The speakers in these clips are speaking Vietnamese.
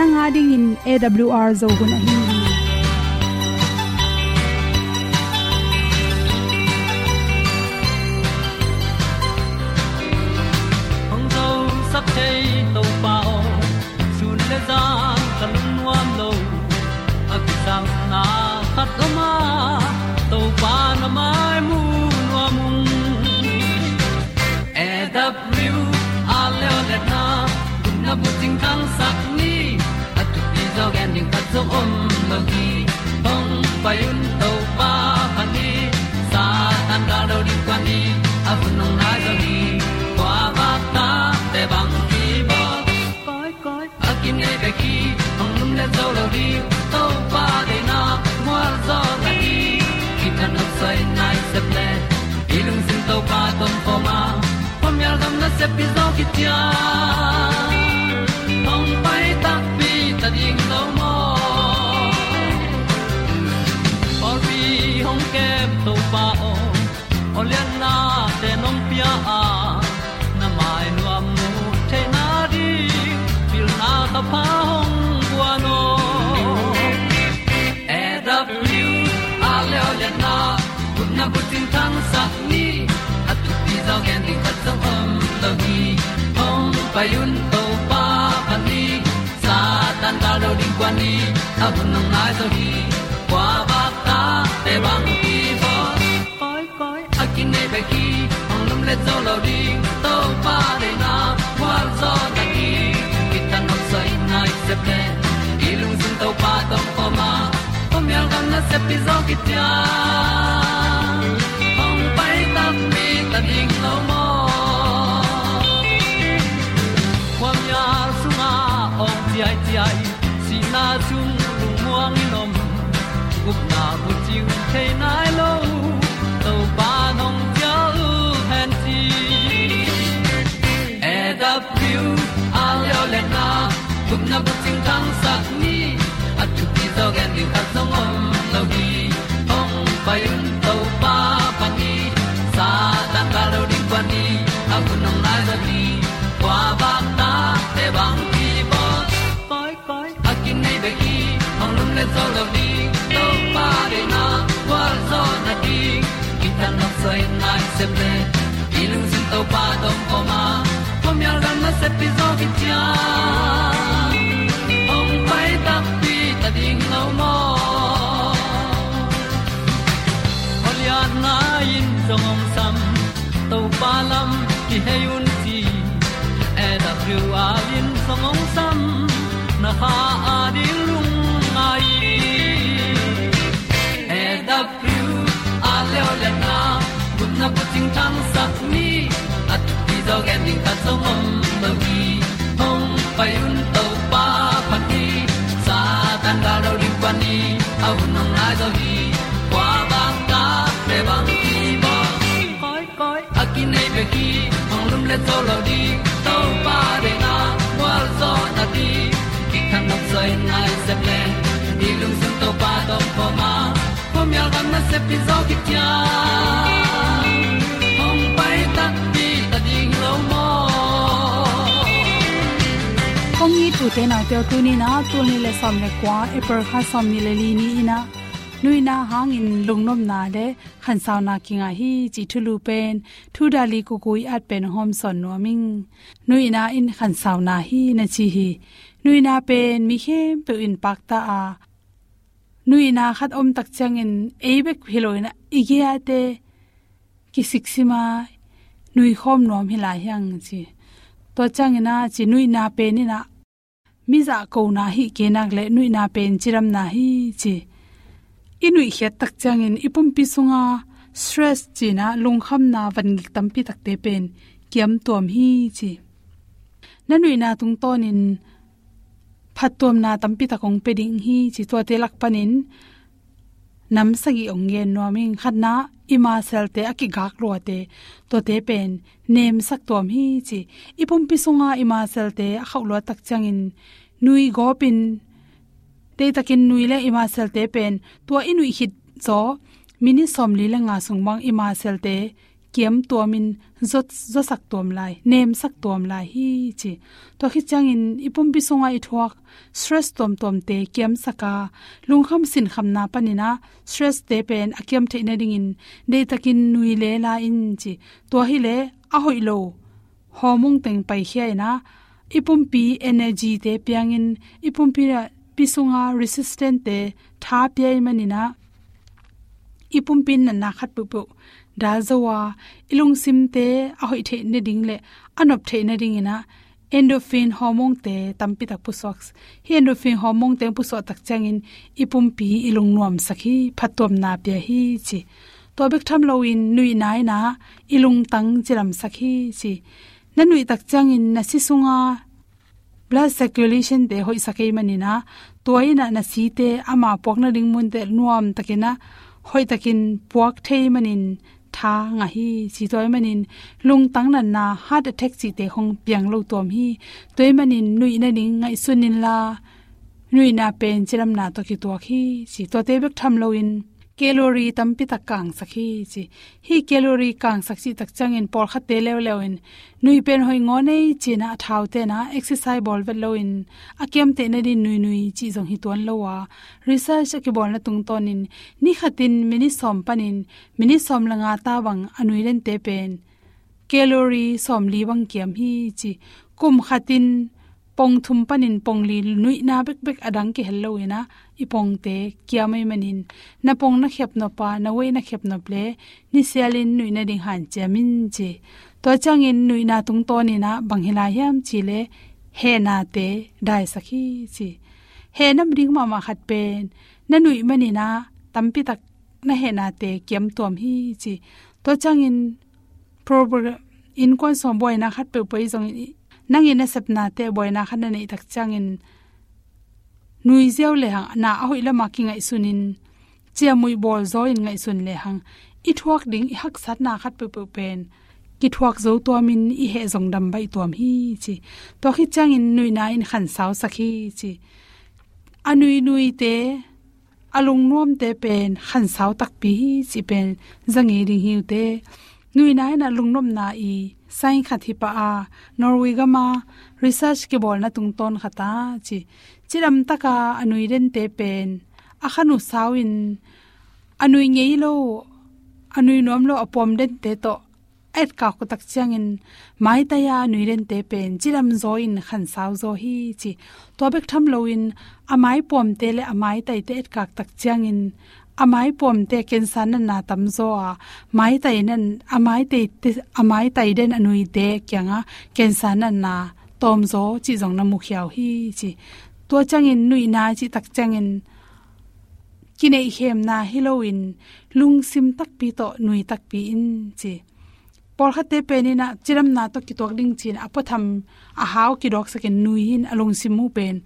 Nanga ding in awr zo gun ahi hin zo sắp chei to pao sun le za kan nuam lo a ki sam na khat o ma to pa na mai mu nuam e da a le na kun na bu ting tang sak zo om no gi hong pai un to pa han ni sa tan da do di kwa ni a bu nong lai zo ni kwa ba ta te bang ki bo koi koi a kim nei be ki hong lum le zo lo di to pa de na mo zo ta ni ki tan no sai nai se ple ilung sin to pa tom pa ma. Pom yal gam na se pi zo ki ti a na bu tin tan sa ni at tu pi zo gen ding khat zo om lo gi hong pa yun to pa pan ni sa tan da do ding kwan ni. A bu nang mai zo hi kwa ba ta te bang ki bo koi koi a kin nei ba ki ong lum le zo lo di to pa de na kwa zo ta ki ki tan nok sai nai se pe ilung lung sun to pa tom pa ma. Pom yal gam na se pi zo ki tia chiu the nai lo to pa nong pia u han ti e da pru a leo le na gup na bu ting tang sat ni at tu ti zo gen ni khat song om lo gi ong pai un to pa pa ni sa tan ga lo ding pa ni a bu nong lai za ni kwa ba ta te bang ki bo koi koi a kin nei be ki ong lum le zo lo tan nok sai nai se ple i lung sin to pa ding ta song om lo gi hong pai un to pa phát đi. Sa tan da do ri pa ni au nong lai do gi kwa ba ta pe bang ki bo koi koi a ki nei be ki ong lum le zo lo di to pa de na kwa zo na di ki kan nok sai nai se ple ni lung sun to pa do pa ma. Po mi al gam na se pi zo ki tu te na te tu ni na tu ni le som le kwa e per kha som ni le li ni ina nui na hang in lungnom na de khan saw na kinga hi chi thulu pen thu da li ku kui at pen hom son no ming nui na in khan saw na hi na chi hi nui na pen mi hem pe in pak ta a nui na khat om tak changin eibek hiloina igia te ki siksima nui khom nom hila hyang chi to changina chi nui na pe ni na mi za ko na hi ke nak le nui na pen chiram na hi chi. Inui khia tak changin ipum pi sunga, stress chi na lung kham na van gi tampi tak te pen, kiam tuam hi chi. Nanui na tung tonin phatom na tampi takong peding hi chi to te lak panin nam sagi ong gen no khatna ima selte aki gak ro te to te pen, nem sak tom hi chi. Ipum pi sunga, ima selte khaw lo tak changin nui gopin te takin nui le ima selte pen. Tua inui hit zo. Mini somli la nga sungmang ima selte kiam tuamin zot zo sak tuam lai. Nem sak tuam lai. Hi, chi. To khi changin ipum bi songa i thuak. Stress tom tom te kiam saka. Lungham sin khamna panina stress te pen akiam the na ding in. De takin nui le la in, chi. To hi le a hoi lo. Homung teng pai hiaina Ipumpi energy te piangin ipumpi ra pisunga resistant te tha pyai manina ipum pin na khat pu pu da zowa ilung sim te a hoi the ne ding le anop the ne ding ina endorphin hormone te tampi tak pu sox hi endorphin hormone te pu so tak changin, ipumpi ilung nuam sakhi, phatom na pya hi chi. To bek tham lo in nui nai na ilung tang chiram sakhi chi nanui tak changin na si sunga blood circulation te hoi sakai manina. Toina na si te ama pokna ring mun te nuam takena. Hoi takin puak thei manin. Tha nga hi chi toy manin. Lung tang nan na heart attack chi te hong piang lo tom hi. Toy manin nui na ning ngai sunin la. Nui na pen chiram na to ki to khi chi to te bek tham lo in. Calorie tampi tak kang sakhi chi hi calorie kang sakchi tak changin por kha te lew lew in nui pen hoi ngo nei china thau te na exercise bol vet lo in akem te na din nui nui chi jong hi ton lo wa research ki bol na tung ton in ni khatin mini som panin mini som langa ta wang anui len te pen calorie som li wang kiam hi chi kum khatin pong thum panin pong li nui na bek bek adang ki hello ina ipong te kiamai manin na pong na khep no pa na we na khep no ple ni sialin nui na ding han chamin che. To changin nui na tung to ni na, banghila yam chi le, he na te, dai sakhi chi. He nam ring ma ma khat pen, na nui mani na, tampi tak na he na te, kiam tom hi chi. To changin program, in kon som boy na khat pe poi jong nangin na sapna te, boy na khan nei tak changin nui zeu le hang na a hoi lama ki ngai sunin. Chia mui bol zo in ngai sun le hang. I thuak ding i hak sat na khat pe pe pen. Ki thuak zo to min i he zong dam bai tom hi chi. To khi chang in nui na in khan saw sakhi chi. Anui nui te alung nuam te pen khan saw tak pi chi pen. Zangi ring e hiu te. Nui na na lung nom na i sai khathi pa a, norway gama, research ke bol na tung ton khata chi chiram taka anui ren te pen. Akhanu sawin anui ngei lo, anui nom lo apom den te to. Et ka ko tak changin mai ta ya nui ren te pen. Chiram zo in khan saw zo hi chi. To bek tham lo in amai pom te le amai tai te et ka tak changin amai pom te ken san na tam zo a. Mai tai nan amai te amai tai den anui te kyanga ken san na tom zo chi jong na mu khiao hi chi to changin nui na chi tak changin kinai hem na halloween, lung sim tak pi to nui tak pi in chi. Por khate pe ni na chiram na to ki tok ding chin apatham a haw ki dok saken nui hin along sim mu pen,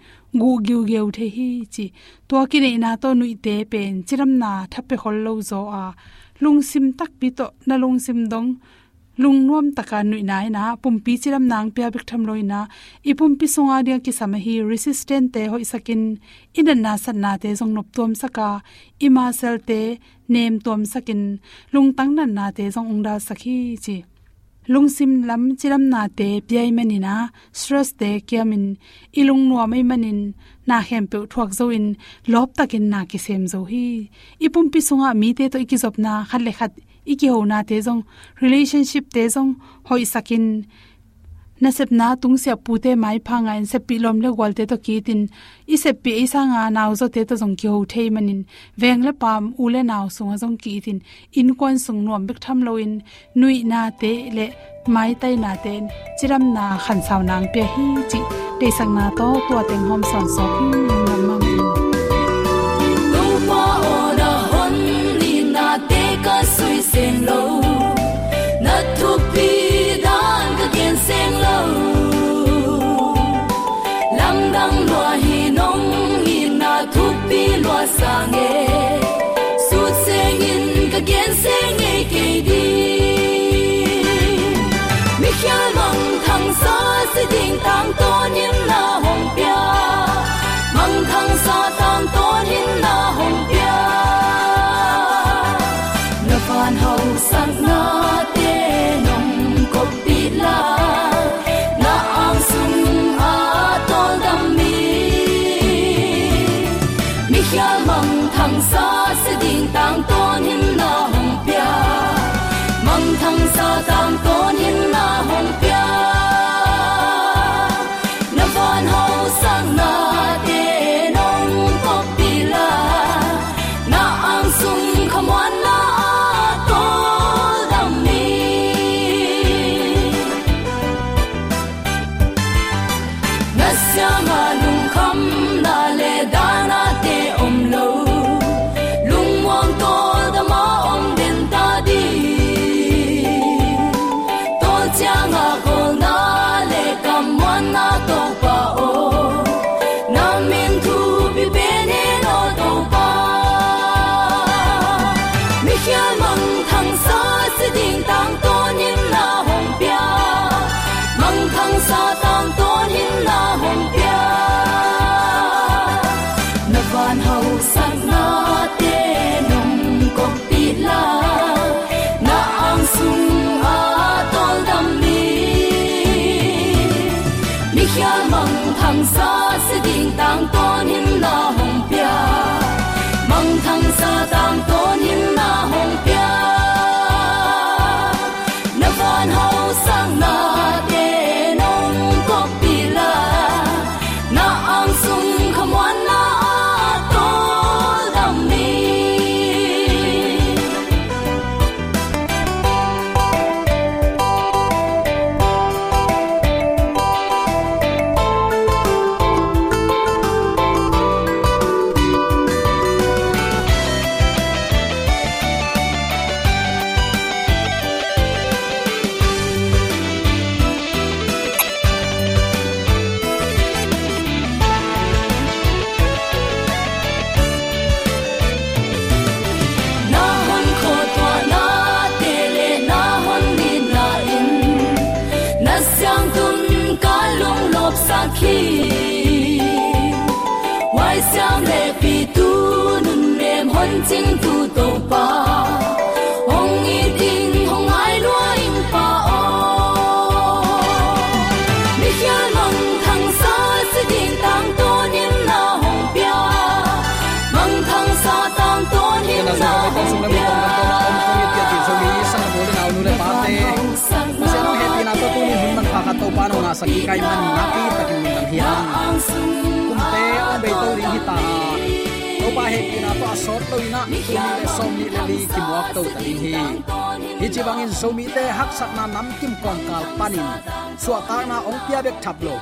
gu giu geu the hi chi. To ki nei na to nui te pen, chiram na thape hol lo zo a. Lung sim tak pi to na lung sim dong lung nuam taka nui nai na, pumpi chiram nang pya bik tham loina i pumpi songa dia ki sama hi resistant te hoi sakin. Inan na san na te jong nop tom saka. Ima sel te nem tom sakin. Lung tang nan na te jong ungda sakhi chi. Lung sim lam chiram na te pyai manina stress te kiamin ilung nuam mai manin na hem pe thuak zo in. Lop takin na ki sem zo hi. Ipum pi sunga mi te to ikizop na. Khat khat iki ho na te jong relationship te jong hoi sakin na sep na tung se pu te mai phanga in se pi lom le gol te to ki tin. I se pi isa nga naw zo te to jong ki ho thei manin. Veng le pam u le naw sung a jong ki tin. In kon sung nom bek tham lo in. Nui na te le mai tai na ten chiram na khan saw nang pe hi chi. Te sang na to to teng hom son so hi nam. Tang to nin na hong pia. Mang thang sa tang to nin na hong pia. Na phan hau san na te nong ko pi la. Na ang sung a tol dam mi. Mi khia mong thang sa se ding tang si ding tang to kai man na pi takin min dang hiam kum te o be to ri hi ta to pa he pina to asot to ina tu ni le som ni le li ki muak to ta din hi hi chi bangin so mi te hak sak na nam kim kon kal panin suwa ta na ong pia bek thap lo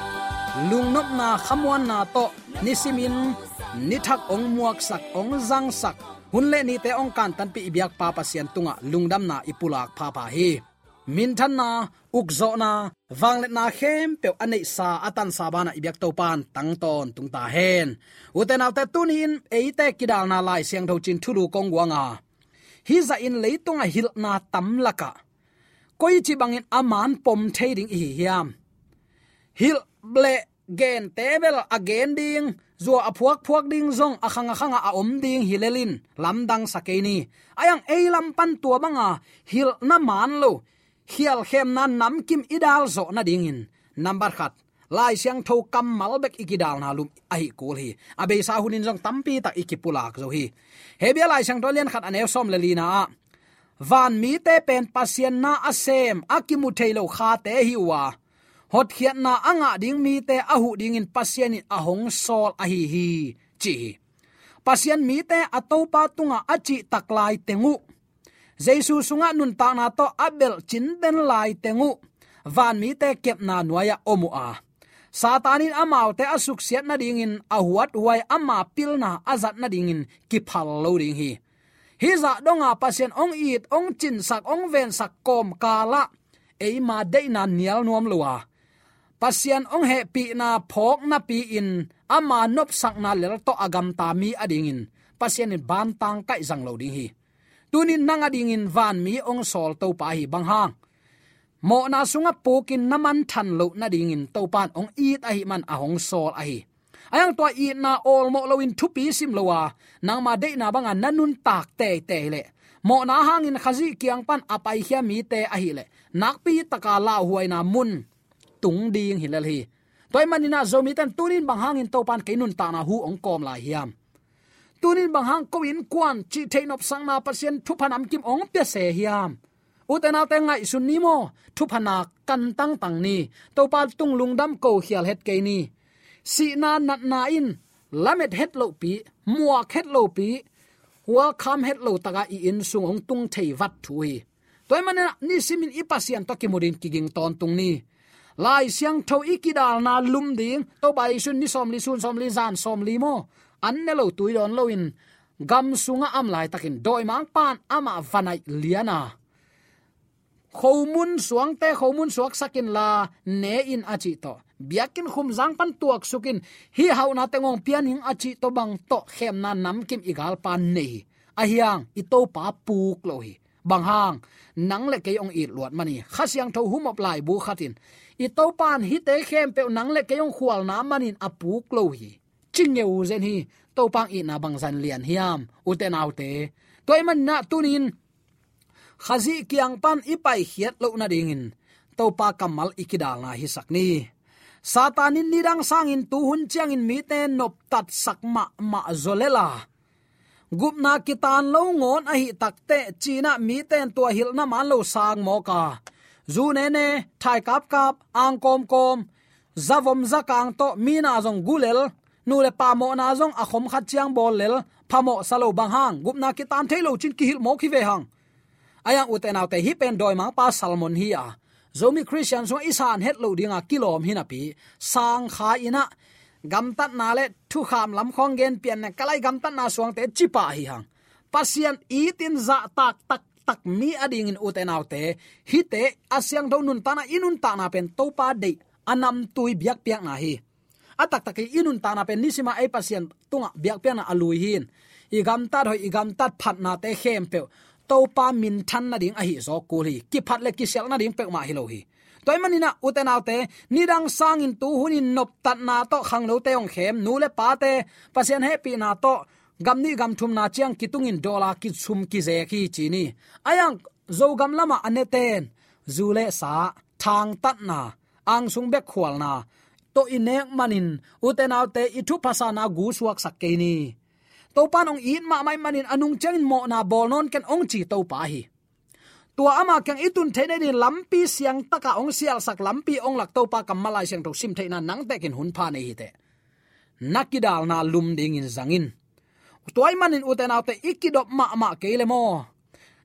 lung nop na khamwan na to nisimin ni thak ong muak sak ong zang sak hun le ni te ong kan tan pi ibyak pa pa sian tunga lungdam na ipulak pha pa hi min than na ukzo na wanglet na khem pe anei sa, atan sa bana ibyak to pan tang ton, tung ta hen. Uten autte tunin eite kidal na lai siang tho chin thulu kong wanga hi za in leitunga hil na tam laka koi chi bangin aman pom thading hi hiam. Hil ble gen tebel again ding zo aphuak phuak ding zong akhang akhang a om ding hilelin lamdang sakeni ayang eilam pan tua banga hil na man lo hial khem na nam kim idal zo na ding in number khat. Lai siang tho kam malbek ikidal na lum ai kul hi. Abe sa hunin jong tampi ta ikipulak zo hi. Hebia lai siang tolian khat anew som le lina van mi te pen pasien na asem akimu thailo kha te hi wa. Hot khiat na anga ding mi te ahu ding in pasien in ahong sol a hi hi. Chi pasien mi te atopa tunga achi taklai tengu jesu sunga nun ta na to abel chin den lai tengu van mi te kep na nuaya omu a. Satanin amau te asuk siat na dingin ahuat huai ama pilna azat na dingin kiphal ki phal lo ding hi. Hi za donga pasien ong it, ong chin sak, ong ven sak kom kala eima de na nial nuam luwa pasian ong he pi na phok na pi in ama nop sak na lel to agam ta mi ading in. Pasian in ban tang kai zang lo ding hi tunin nanga ading in van mi ong sol to pa hi bang hang mo na sunga pokin naman than lo na ding in to pan ong it a hi man a hong sol a hi ayang to i na ol mo lo in thu pi sim lo wa nang ma de na banga nanun tak te te le. Mo na hangin khazi kiang pan apai khia mi te a hi le. Nak pi taka la huai na mun tung ding hilal hi. Toy manina zomi tan tunin bang hangin to pan kainun ta na hu ong kom la hiam tunin bang hang ko in kwan chi thein op sang na pasien thu phanam kim ong pe se hiam utena te ngai sun ni mo thu phana kan tang tang ni. To pal tung lung dam ko hial het ke ni. Si na nat na in lamet het lo pi mua het lo pi wa kham het lo taka i in sung ong tung thei wat thui toy man ni simin ipasian to kimodin kiging ton tung ni. Lai siang tho ikidal na lum ding to bai sun ni som li sun som li zan som li mo annelo tuidon loin gam sunga am lai takin doi mang pan ama vanai liana. Khomun suang te khomun suak sakin la ne in achi to. Biakin khum jang pan tuak sukin hi hauna tengong pianing achi to bang to. Khem na nam kim igal pan nei ahiang ito pa puk lo hi. Bang hang, nang le ke ong it luat mani. Khasyang tho hum op lai bu khatin i to pan hi te khem pe nang le ke ong khwal na manin apuk lo hi ching ye u zen hi to pang i na bang zan lian hiam. U te nau te. Toy man na tunin. Khazi kiang pan ipai hiat lo na dingin to pa kamal ikidal na hi sakni satanin nidang sangin tu hun chiang in mi te nop tat sakma ma zolela. Gupna kitan lo ngon a hi takte china mi ten tua hil na man lo sang mo ka. Zu ne ne, thai kap kap, ang kom kom. Zavom zakang to mina zong gulel nu le pa mo na zong a khom khat chiang bol lel phamo salo bang hang. Gupna kitan thailo chin ki hil mo ki ve hang. Ayang uten autte hi pen doi ma pa salmon hi a. Zomi christian so isan het lo dinga kilom hinapi sang kha ina. Gam tat na le thu kham lam khong gen pian na kalai gam tat na suang te chipa hi hang. Pasian tin za tak tak tak mi ading in uten autte hi te asyang do nun tana inun ta na pen to pa de anam tui biak piak na hi atak tak inun ta na pen nisima ai pasien tunga biak piak na alui hin. I gam ta hoi, i gam ta phat na te khem pe to pa min than na ding a hi zo ku hi. Ki phat le ki sel na ding pe ma hi lo hi. Toy manina uten autte nidang sang in tu hunin nop tat na to khang lo te ong khem. Nu le pa te, pasien happy na to gam ni gam thum na chiang kitung in dola ki chum ki ze ki chini ayang zo gam lama aneten zule sa thang tat na, ang sung bek khwal na to inek manin, uten autte ithu pasana gu suak sakke ni. To panong in ma mai manin anung changin mo na bol non ken ong chi to pa hi. Tua ama kang itun thene ni lampi siang taka ong sial sak lampi ong lak to pa kamalai siang to sim theina nang te kin hun pha nei hi te. Nakidal na lum ding in zangin. Tuai manin uten autte ikidop ma ma kele mo.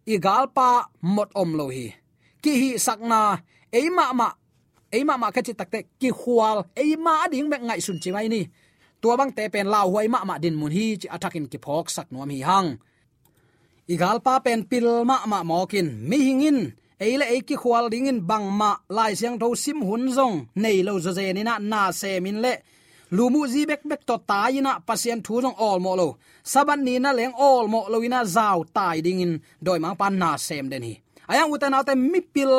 Igal pa mot om lo hi. Ki hi sakna eima ma eima ma ka chi takte ki khwal eima ading mek ngai sun chi mai ni. Tua bang te pen lau huai ma ma din mun hi chi attacking ki phok sak nuam hi hang igal pa pen pil ma ma mokin mi hingin eile eiki khwal dingin bang ma lai siang tho sim hun zong nei lo zo ze ni na na se min le lumu zi bek bek to ta ina pasien thu jong all mo lo saban ni na leng all mo lo ina zau tai dingin doi mang pan na sem den hi ayang utan autte mi pil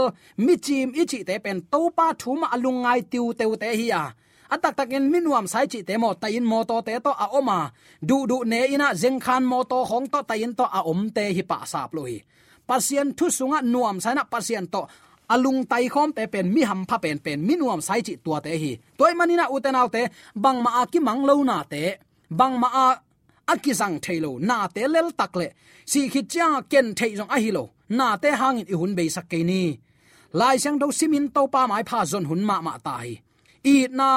mi chim ichi te pen to pa thu alungai tiu teu te hi a. Atak takin minuam sai chi te mo tayin mo to te to a oma. Du du ne ina zeng khan mo to hong to tayin to a om te hi pa sap lo hi pasien thu sunga nuam sai na pasien to alung tai khom te pen mi ham pha pen pen minuam sai chi tua te hi. Toy manina uten autte bang ma aki mang lo na te. Bang ma a aki sang thailo na te lel takle si khit cha ken thei jong a hi lo na te hangin i hun be sak ke ni. Lai sang do simin to pa mai pha zon hun ma ma tai. I na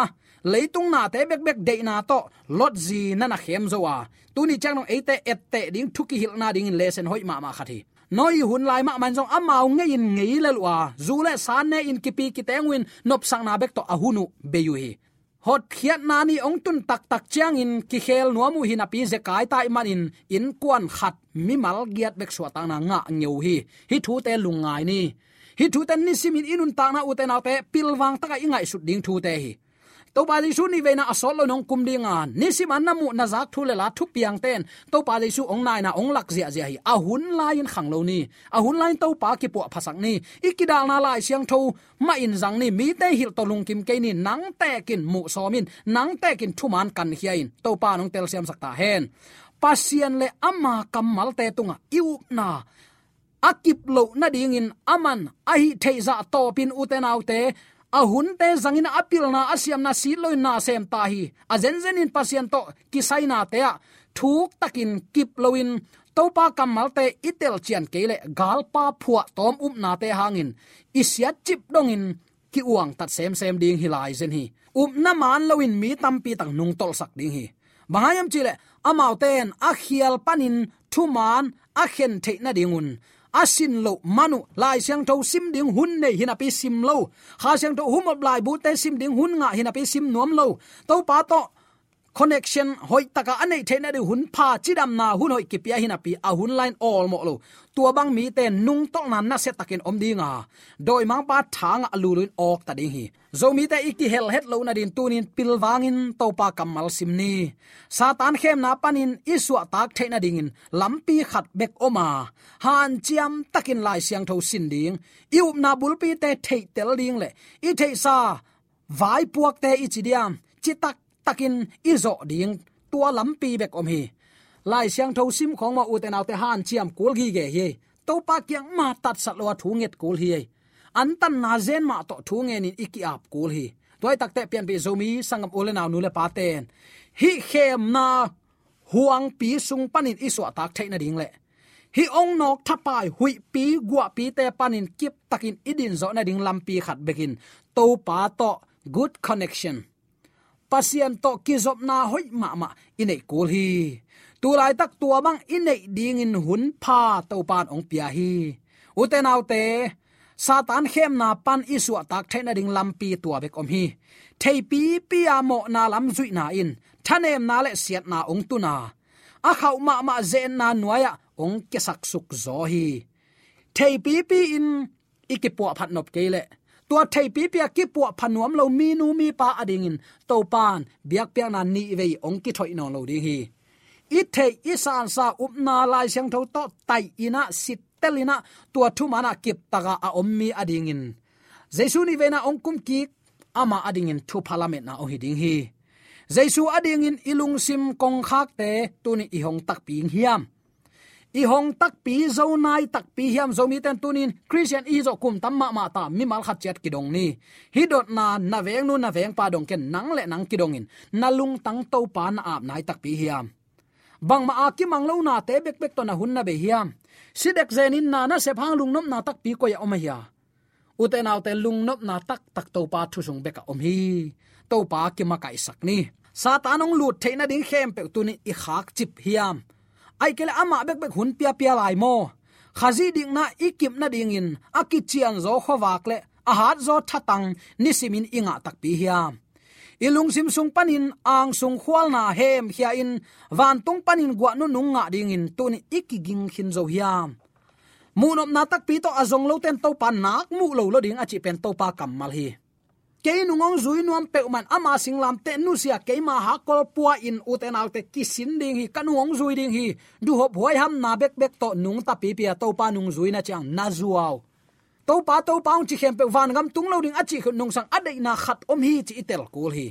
leitung na te bek bek de na to, lot zi na na khem zo wa. Tu ni chang no ate ette ding thuki hil na ding lesen hoi ma ma khathi noi hun lai ma man jong amao nge in ngei le lwa zu le san ne in kipi ki tengwin nop sang na bek to ahunu beyu hi. Hot khiat na ni ong tun tak tak chiang in ki khel nuamu hin api ze kai tai man in in kwan khat mi mal giat bek suwa ta na nga ngeu hi hi thu te lungai ni hi thu ten ni simin inun ta na u te na te pilwang taka ingai sut ding thu te hi to pa su ni veina na asol lo nong kum dinga ni sim an namu na zak thu le la thu piang ten. To pa su ong nai na ong lak zia zia hi. A hun lain khang lo ni. A hun lain to pa ki po phasak ni. Ikidal na lai siang tho. Ma in zang ni mi te hil to lung kim ke ni. Nang te kin mu so min. Nang te kin thu man kan hiain to pa nong tel siam sakta hen. Pasian le ama kamal te tunga. Iup na. Akip lo na ding in aman. Ai theiza to pin uten autte a hun te zangin apil na asiam na siloi na sem ta hi. A zen zen in pasien to kisai na te a. Thuk takin kip loin topa kamal te itel chian kele galpa phua tom up na te hangin isya chip dongin ki uang tat sem sem ding hilai zen hi. Up na man loin mi tampi tak nung tol sak ding hi. Bahayam chile amau ten a khial panin thuman a khen the na dingun asin lo manu, lai siang tho sim ding hun nei hina pi sim lo. Kha siang tho hum lai bu te sim ding hun nga hina pi sim nuam lo. To pa to connection, hoi taka anei thena de hun pha chidam na hun hoi kipia hina pi a hun line all mo lo. Tua bang mi te nung tok na na set takin om dinga. Doi mang pa thang alulun ok ta ding hi. Zo mi te ikki hel het lo na din tunin pilwangin to pa kamal simni satan khem na panin isua tak thena dingin. Lampi khat bek oma. Han chiam takin lai siang tho sin ding. Iup na bulpi te thei tel ding le. I thei sa, vai puak te ichidiam chitak takin izo ding, tua lampi bek om hi. Lai siang tho sim khong ma uten autte han chiam kul gi ge hi. To pa kyang ma tat sat lo thu nget kul hi. An tan na zen ma to thu nge ni iki ap kul hi. Toy takte pian bi zomi sangam ole naw nu le pa ten. Hi khem na huang pi sung panin iswa tak thaina ding le. Hi ong nok thapai hui pi gwa pi te panin kip takin idin zo na ding lampi khat bekin. To pa to, good connection pasian to kizop na hoi ma ma, inei kul hi. Tu lai tak tua bang inei ding in hun pha to pan ong pia hi. Uten autte satan khem na pan isu tak thaina ding lampi tua bek om hi. Thei pi pi amo na lam zui na in, thanem na le siat na ong tu na. A khau ma ma zen na nuaya ong ke sak suk zo hi. Thei pi pi in ikipo phat nop kele tua thei pi pia ki pu phanuam lo mi nu mi pa ading in. To pan biak pia na ni ve ong ki thoi no lo ding hi. I thei i san sa up na lai siang tho to tai ina, sit telina tua thu mana kip taga a om mi ading in. Jesu ni ve na ong kum ki ama ading in thu parliament na o hi ding hi. Jesu ading in ilung sim kong khak te tuni i hong tak ping hiam i hong tak pi zo nai tak pi hiam zo mi ten tunin christian i zo kum tam ma ma ta, mi mal khat chet kidong ni. Hi dot na na veng nu, na veng pa dong ken nang le nang kidong in. Na lung tang to pa na ap nai tak pi hiam bang ma aki mang lo na te bek bek to na hun na be hiam sidek zenin na na se phang lung nom na tak pi ko ya om hiya uten aw te lung nop na tak tak to pa thu sung beka om hi. To pa ki ma kai sak ni. Satanong lut theina ding khem pe tu ni i khak chip hiam ai kele ama bek bek hun pia pia lai mo. Khazi ding na ikip na ding in akichian zo khowak le a hat zo thatang nisimin inga takpi hiam. Ilung sim sung panin, ang sung khwal na hem hia in, van tung panin gwa nu nung nga ding in, tuni ikiging hin zo hiam. Munop na tak pi to azong lo ten to pa nak mu lo lo ding, achi pen to pa kamal hi ke nungong zui nuam pe man ama singlam te nu sia ke ma ha kol pua in uten al te kisin ding hi kanuong zui ding hi. Du hop hoi ham na bek bek to nung ta pi pi to pa nung zui na chang na zuaw to pa to pa chi khem pe van gam tung lo ding achi nung sang adai na khat om hi chi itel kul hi.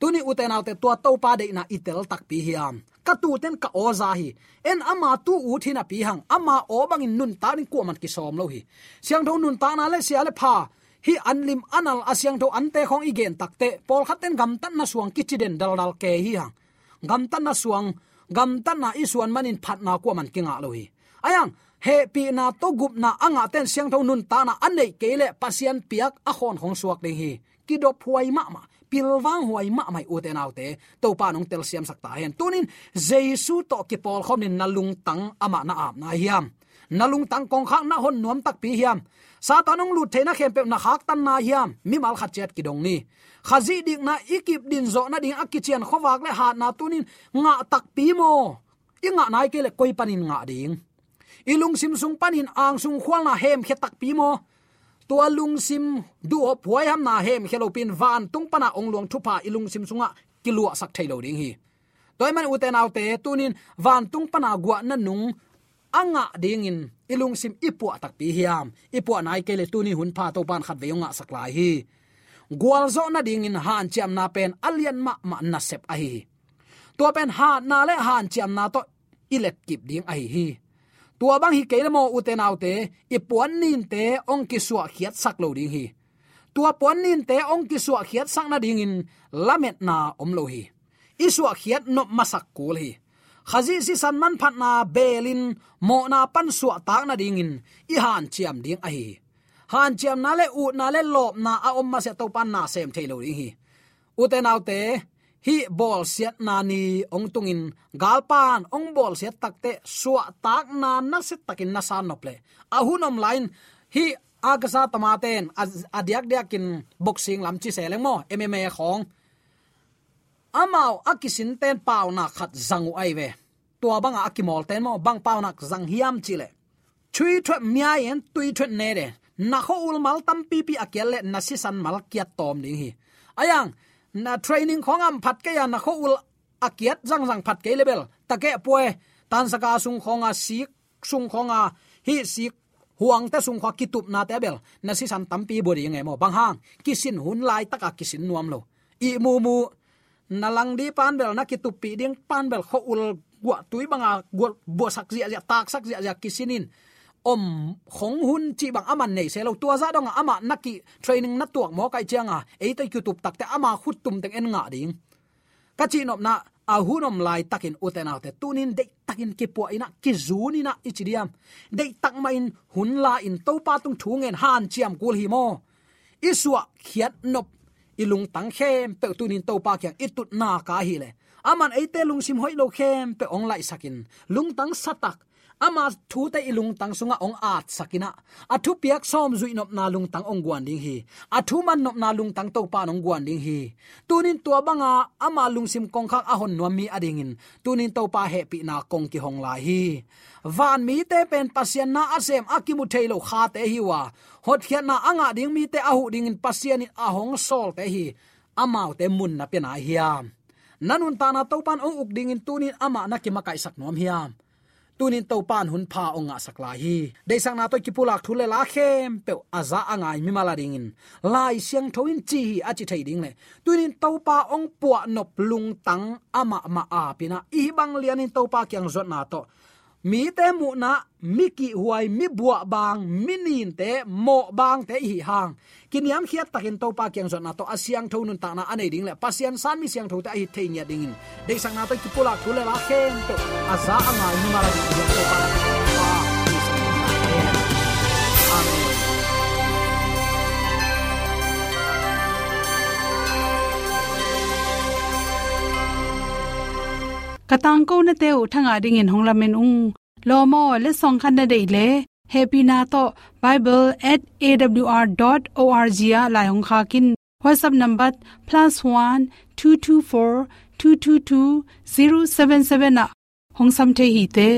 Tuni uten al te to to pa de na itel tak pi hiam ka tu ten ka oza hi. En ama tu u thina pi hang. Ama o bangin nun ta ni ko man ki som lo hi. Siang tho nun ta na le sia le pha hi anlim anal asyang tho ante khong igen takte pol khaten gam tan na suang kichiden dal dal ke hi ha gam tan na suang, gam tan na isuan manin phat na ko man kinga lo hi. Ayang, he pi na to gup na anga ten siang tho nun ta na anei kele pasian piak a khon khong suak de hi. Kidop huai ma ma pilwang huai ma mai u te nau te. To pa nong tel siam sakta hen. Tunin, jesu to ki pol khom nin nalung tang ama na am na hiam nalung tang kong khang na hon nuam tak pi hiam satanong lut theina khempe na khak tan na hiam. Mi mal khat chet ki dong ni khazi dik na ikip din zo na ding akichian khowak le ha na tunin nga tak pi mo. Inga nai ke le koi panin nga ding. Ilung sim sung panin ang sung khwal na hem khe tak pi mo. Tua lung sim du op huai ham na hem khelo pin van tung pana ong luang thupa ilung sim sunga kilua sak thailo ding hi. Toy man uten autte tunin van tung pana gwa na nung anga ding in ilung sim ipu tak pi hiam. Ipu nai ke le tuni hun pha to pan khat ve nga saklai hi. Gwal zo na ding in han chiam na pen alian ma ma na sep a hi. To pen ha na le han chiam na to ilet kip ding a hi tua bang hi ke mo uten autte ipuan nin te ong ki suwa khiat sak lo ding hi. Tua puan nin te ong ki suwa khiat sak na ding in lamet na om lo hi. Iswa khiat no masak kul hi khazi si san man phat na belin, mo na pan su ta na ding in i han chiam ding a hi. Han chiam na le u na le lop na a om ma se to pan na sem thailo ding hi. U te nau te, hi bol siat na ni ong tungin. Galpan ong bol siat takte suwa tak na na se takin na san nople ahunom line hi agasa tamaten adiak diakin boxing lam chi seleng mo mma khong amao akisin ten pau na khat zangu ai ve. Tua banga akimol ten mo, bang pau nak zang hiam chile chui thwa mia yen, tui thwa ne de. Na kho ul mal tam pi pi akel le, na si san mal kiat tom ding hi. Ayang, na training khong am phat ke ya, na kho ul akiat zang zang phat ke level take poe tan saka sung khonga sik, sung khonga hi sik, huang ta sung kho kitup na te bel. Na si san tam pi bodi nge mo. Bang hang, kisin hun lai taka kisin nuam lo. I mu mu nalang di panbel na kitupi ding panbel kho ul gwa tui banga gwa bo sak zia zia, tak sak zia zia kisinin. Om khong hun chi bang aman nei se lo tua za dong ama naki training na tuak mo kai chianga e tai youtube tak te ama, khut tum teng en nga ding. Ka chi nop na, a hunom lai takin uten autte tunin de takin ke po ina, ki zuni na ichidiam de tak main hun la in to pa tung thungen han chiam kul hi mo. Iswa khiat nop ilung tang khem, pe tunin to pa kya itut na ka hi le. Aman eite lung sim hoi lo khem, pe ong lai sakin. Lung tang satak ama thu te ilung tang sunga ong at sakina. Athu piak som zui nop na lung tang ong guan ding hi. Athu man nop na lung tang to pa nong guan ding hi. Tunin tua banga, ama lung sim kong khak ahon no mi adingin. Tunin to pa he pi na kong ki hong lai hi. Van mi te pen pasien na asem akimu thailo kha te hi wa. Hot khian na anga ding mi te ahu ding in pasien in ahong sol te hi. Amau te mun na pe na hiam nanun ta na to pan ong uk ding in tunin ama na ki makai sak nom hiam tunin to pan hun pha onga sakla hi. De sang na to ki pulak thule la khem pe aza angai mi mala ding in. Lai siang thoin chi hi achi thei ding le. Tunin to pa ong puwa nop lung tang ama ma a pina. I bang lian in to pa kyang zot na to mi te mu na mi ki huai, mi bua bang, mi nin te, mo bang te hi hang. Kin yam khiat takin to pa kyang zona to asyang tho nun ta na anei ding le pasian san mi siang tho ta hi thei nya ding de sang na to, ki pula kula la khen to aza anga ni mara ni to pa katang ko na te u thanga ding in honglamen ung lomo le song khan na dei le happy na to bible@awr.org ya la hong kha kin whatsapp number +1 224 222 077 na hong sam the hi te